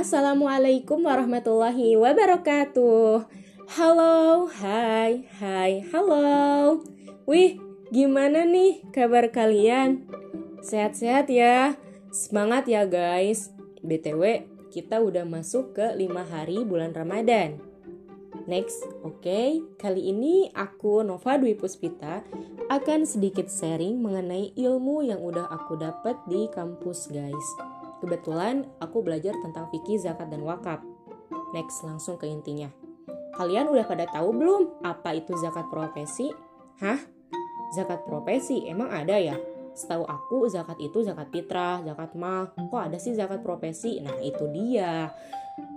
Assalamualaikum warahmatullahi wabarakatuh. Halo, hai, hai, halo. Wih, gimana nih kabar kalian? Sehat-sehat ya? Semangat ya guys. BTW, kita udah masuk ke 5 hari bulan Ramadan. Next, oke, okay. kali ini aku Nova Dwi Puspita akan sedikit sharing mengenai ilmu yang udah aku dapat di kampus guys. Kebetulan aku belajar tentang fikih, zakat, dan wakaf. Next, langsung ke intinya. Kalian udah pada tahu belum apa itu zakat profesi? Hah? Zakat profesi emang ada ya? Setahu aku zakat itu zakat fitrah, zakat mal. Kok ada sih zakat profesi? Nah, itu dia.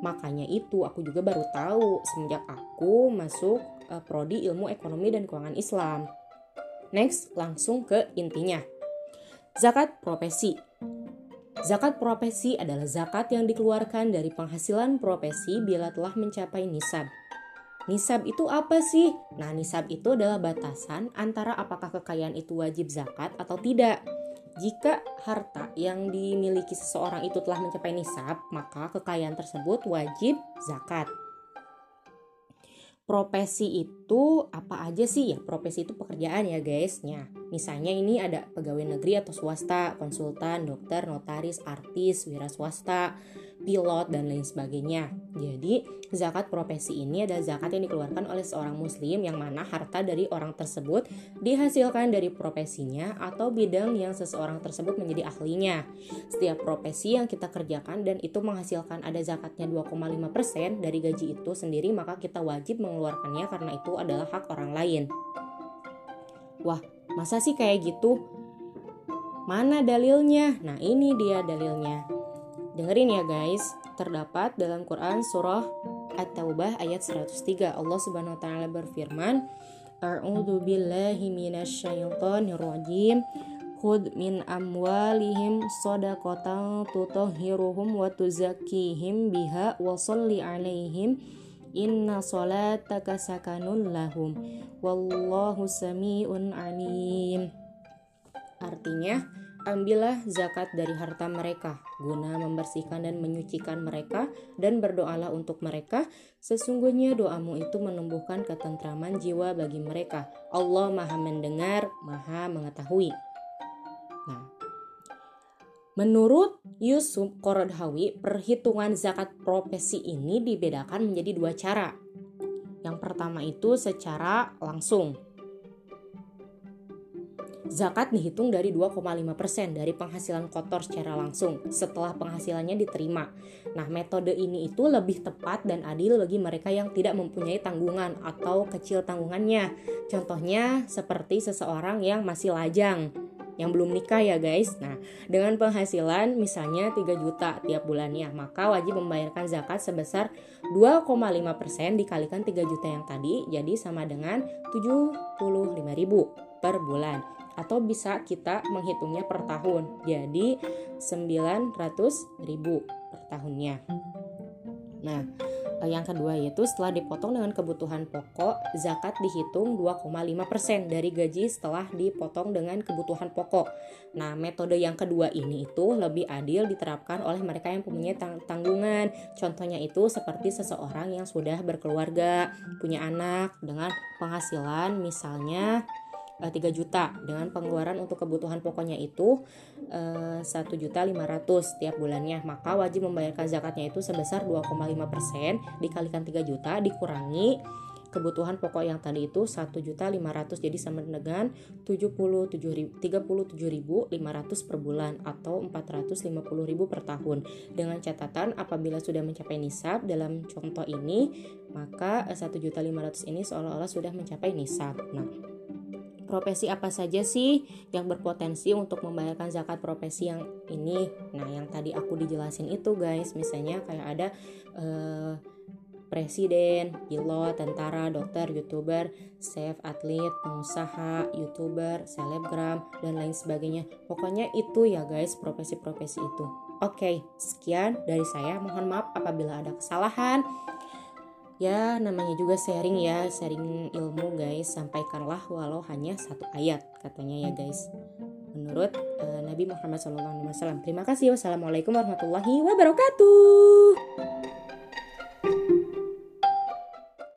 Makanya itu aku juga baru tahu semenjak aku masuk uh, prodi ilmu ekonomi dan keuangan Islam. Next, langsung ke intinya. Zakat profesi. Zakat profesi adalah zakat yang dikeluarkan dari penghasilan profesi bila telah mencapai nisab. Nisab itu apa sih? Nah, nisab itu adalah batasan antara apakah kekayaan itu wajib zakat atau tidak. Jika harta yang dimiliki seseorang itu telah mencapai nisab, maka kekayaan tersebut wajib zakat. Profesi itu apa aja sih ya? Profesi itu pekerjaan ya guys. Ya, misalnya ini ada pegawai negeri atau swasta, konsultan, dokter, notaris, artis, wira swasta, pilot, dan lain sebagainya. Jadi, zakat profesi ini adalah zakat yang dikeluarkan oleh seorang muslim yang mana harta dari orang tersebut dihasilkan dari profesinya atau bidang yang seseorang tersebut menjadi ahlinya. Setiap profesi yang kita kerjakan dan itu menghasilkan ada zakatnya 2,5% dari gaji itu sendiri, maka kita wajib mengeluarkannya karena itu adalah hak orang lain. Wah, masa sih kayak gitu? Mana dalilnya? Nah, ini dia dalilnya. Dengerin ya guys, terdapat dalam Quran surah At-Taubah ayat 103. Allah Subhanahu wa taala berfirman, A'udzu billahi minasyaitonir rajim. Khud min amwalihim shadaqatan tutahhiruhum wa tuzakkihim biha wa sholli alaihim inna salataka sakanun lahum wallahu samiun alim artinya Ambillah zakat dari harta mereka, guna membersihkan dan menyucikan mereka, dan berdoalah untuk mereka. Sesungguhnya doamu itu menumbuhkan ketentraman jiwa bagi mereka. Allah Maha Mendengar, Maha Mengetahui. Nah, menurut Yusuf Korodhawi, perhitungan zakat profesi ini dibedakan menjadi dua cara. Yang pertama itu secara langsung, Zakat dihitung dari 2,5% dari penghasilan kotor secara langsung setelah penghasilannya diterima. Nah, metode ini itu lebih tepat dan adil bagi mereka yang tidak mempunyai tanggungan atau kecil tanggungannya. Contohnya seperti seseorang yang masih lajang yang belum nikah ya guys. Nah, dengan penghasilan misalnya 3 juta tiap bulannya, maka wajib membayarkan zakat sebesar 2,5% dikalikan 3 juta yang tadi jadi sama dengan 75.000 per bulan atau bisa kita menghitungnya per tahun. Jadi 900 ribu per tahunnya. Nah, eh, yang kedua yaitu setelah dipotong dengan kebutuhan pokok, zakat dihitung 2,5% dari gaji setelah dipotong dengan kebutuhan pokok. Nah, metode yang kedua ini itu lebih adil diterapkan oleh mereka yang mempunyai tanggungan. Contohnya itu seperti seseorang yang sudah berkeluarga, punya anak dengan penghasilan misalnya 3 eh, juta. Dengan pengeluaran untuk kebutuhan pokoknya itu eh, satu juta 500 tiap bulannya. Maka wajib membayarkan zakatnya itu sebesar 2,5% dikalikan 3 juta dikurangi kebutuhan pokok yang tadi itu 1 juta 500 jadi sama dengan 37.500 per bulan atau 450.000 per tahun. Dengan catatan apabila sudah mencapai nisab dalam contoh ini maka 1 juta 500 ini seolah-olah sudah mencapai nisab. Nah profesi apa saja sih yang berpotensi untuk membayarkan zakat profesi yang ini? Nah, yang tadi aku dijelasin itu guys, misalnya kayak ada uh, presiden, pilot, tentara, dokter, youtuber, chef, atlet, pengusaha, youtuber, selebgram, dan lain sebagainya. Pokoknya itu ya guys, profesi-profesi itu. Oke, sekian dari saya. Mohon maaf apabila ada kesalahan ya namanya juga sharing ya sharing ilmu guys sampaikanlah walau hanya satu ayat katanya ya guys menurut uh, Nabi Muhammad SAW. Terima kasih. Wassalamualaikum warahmatullahi wabarakatuh.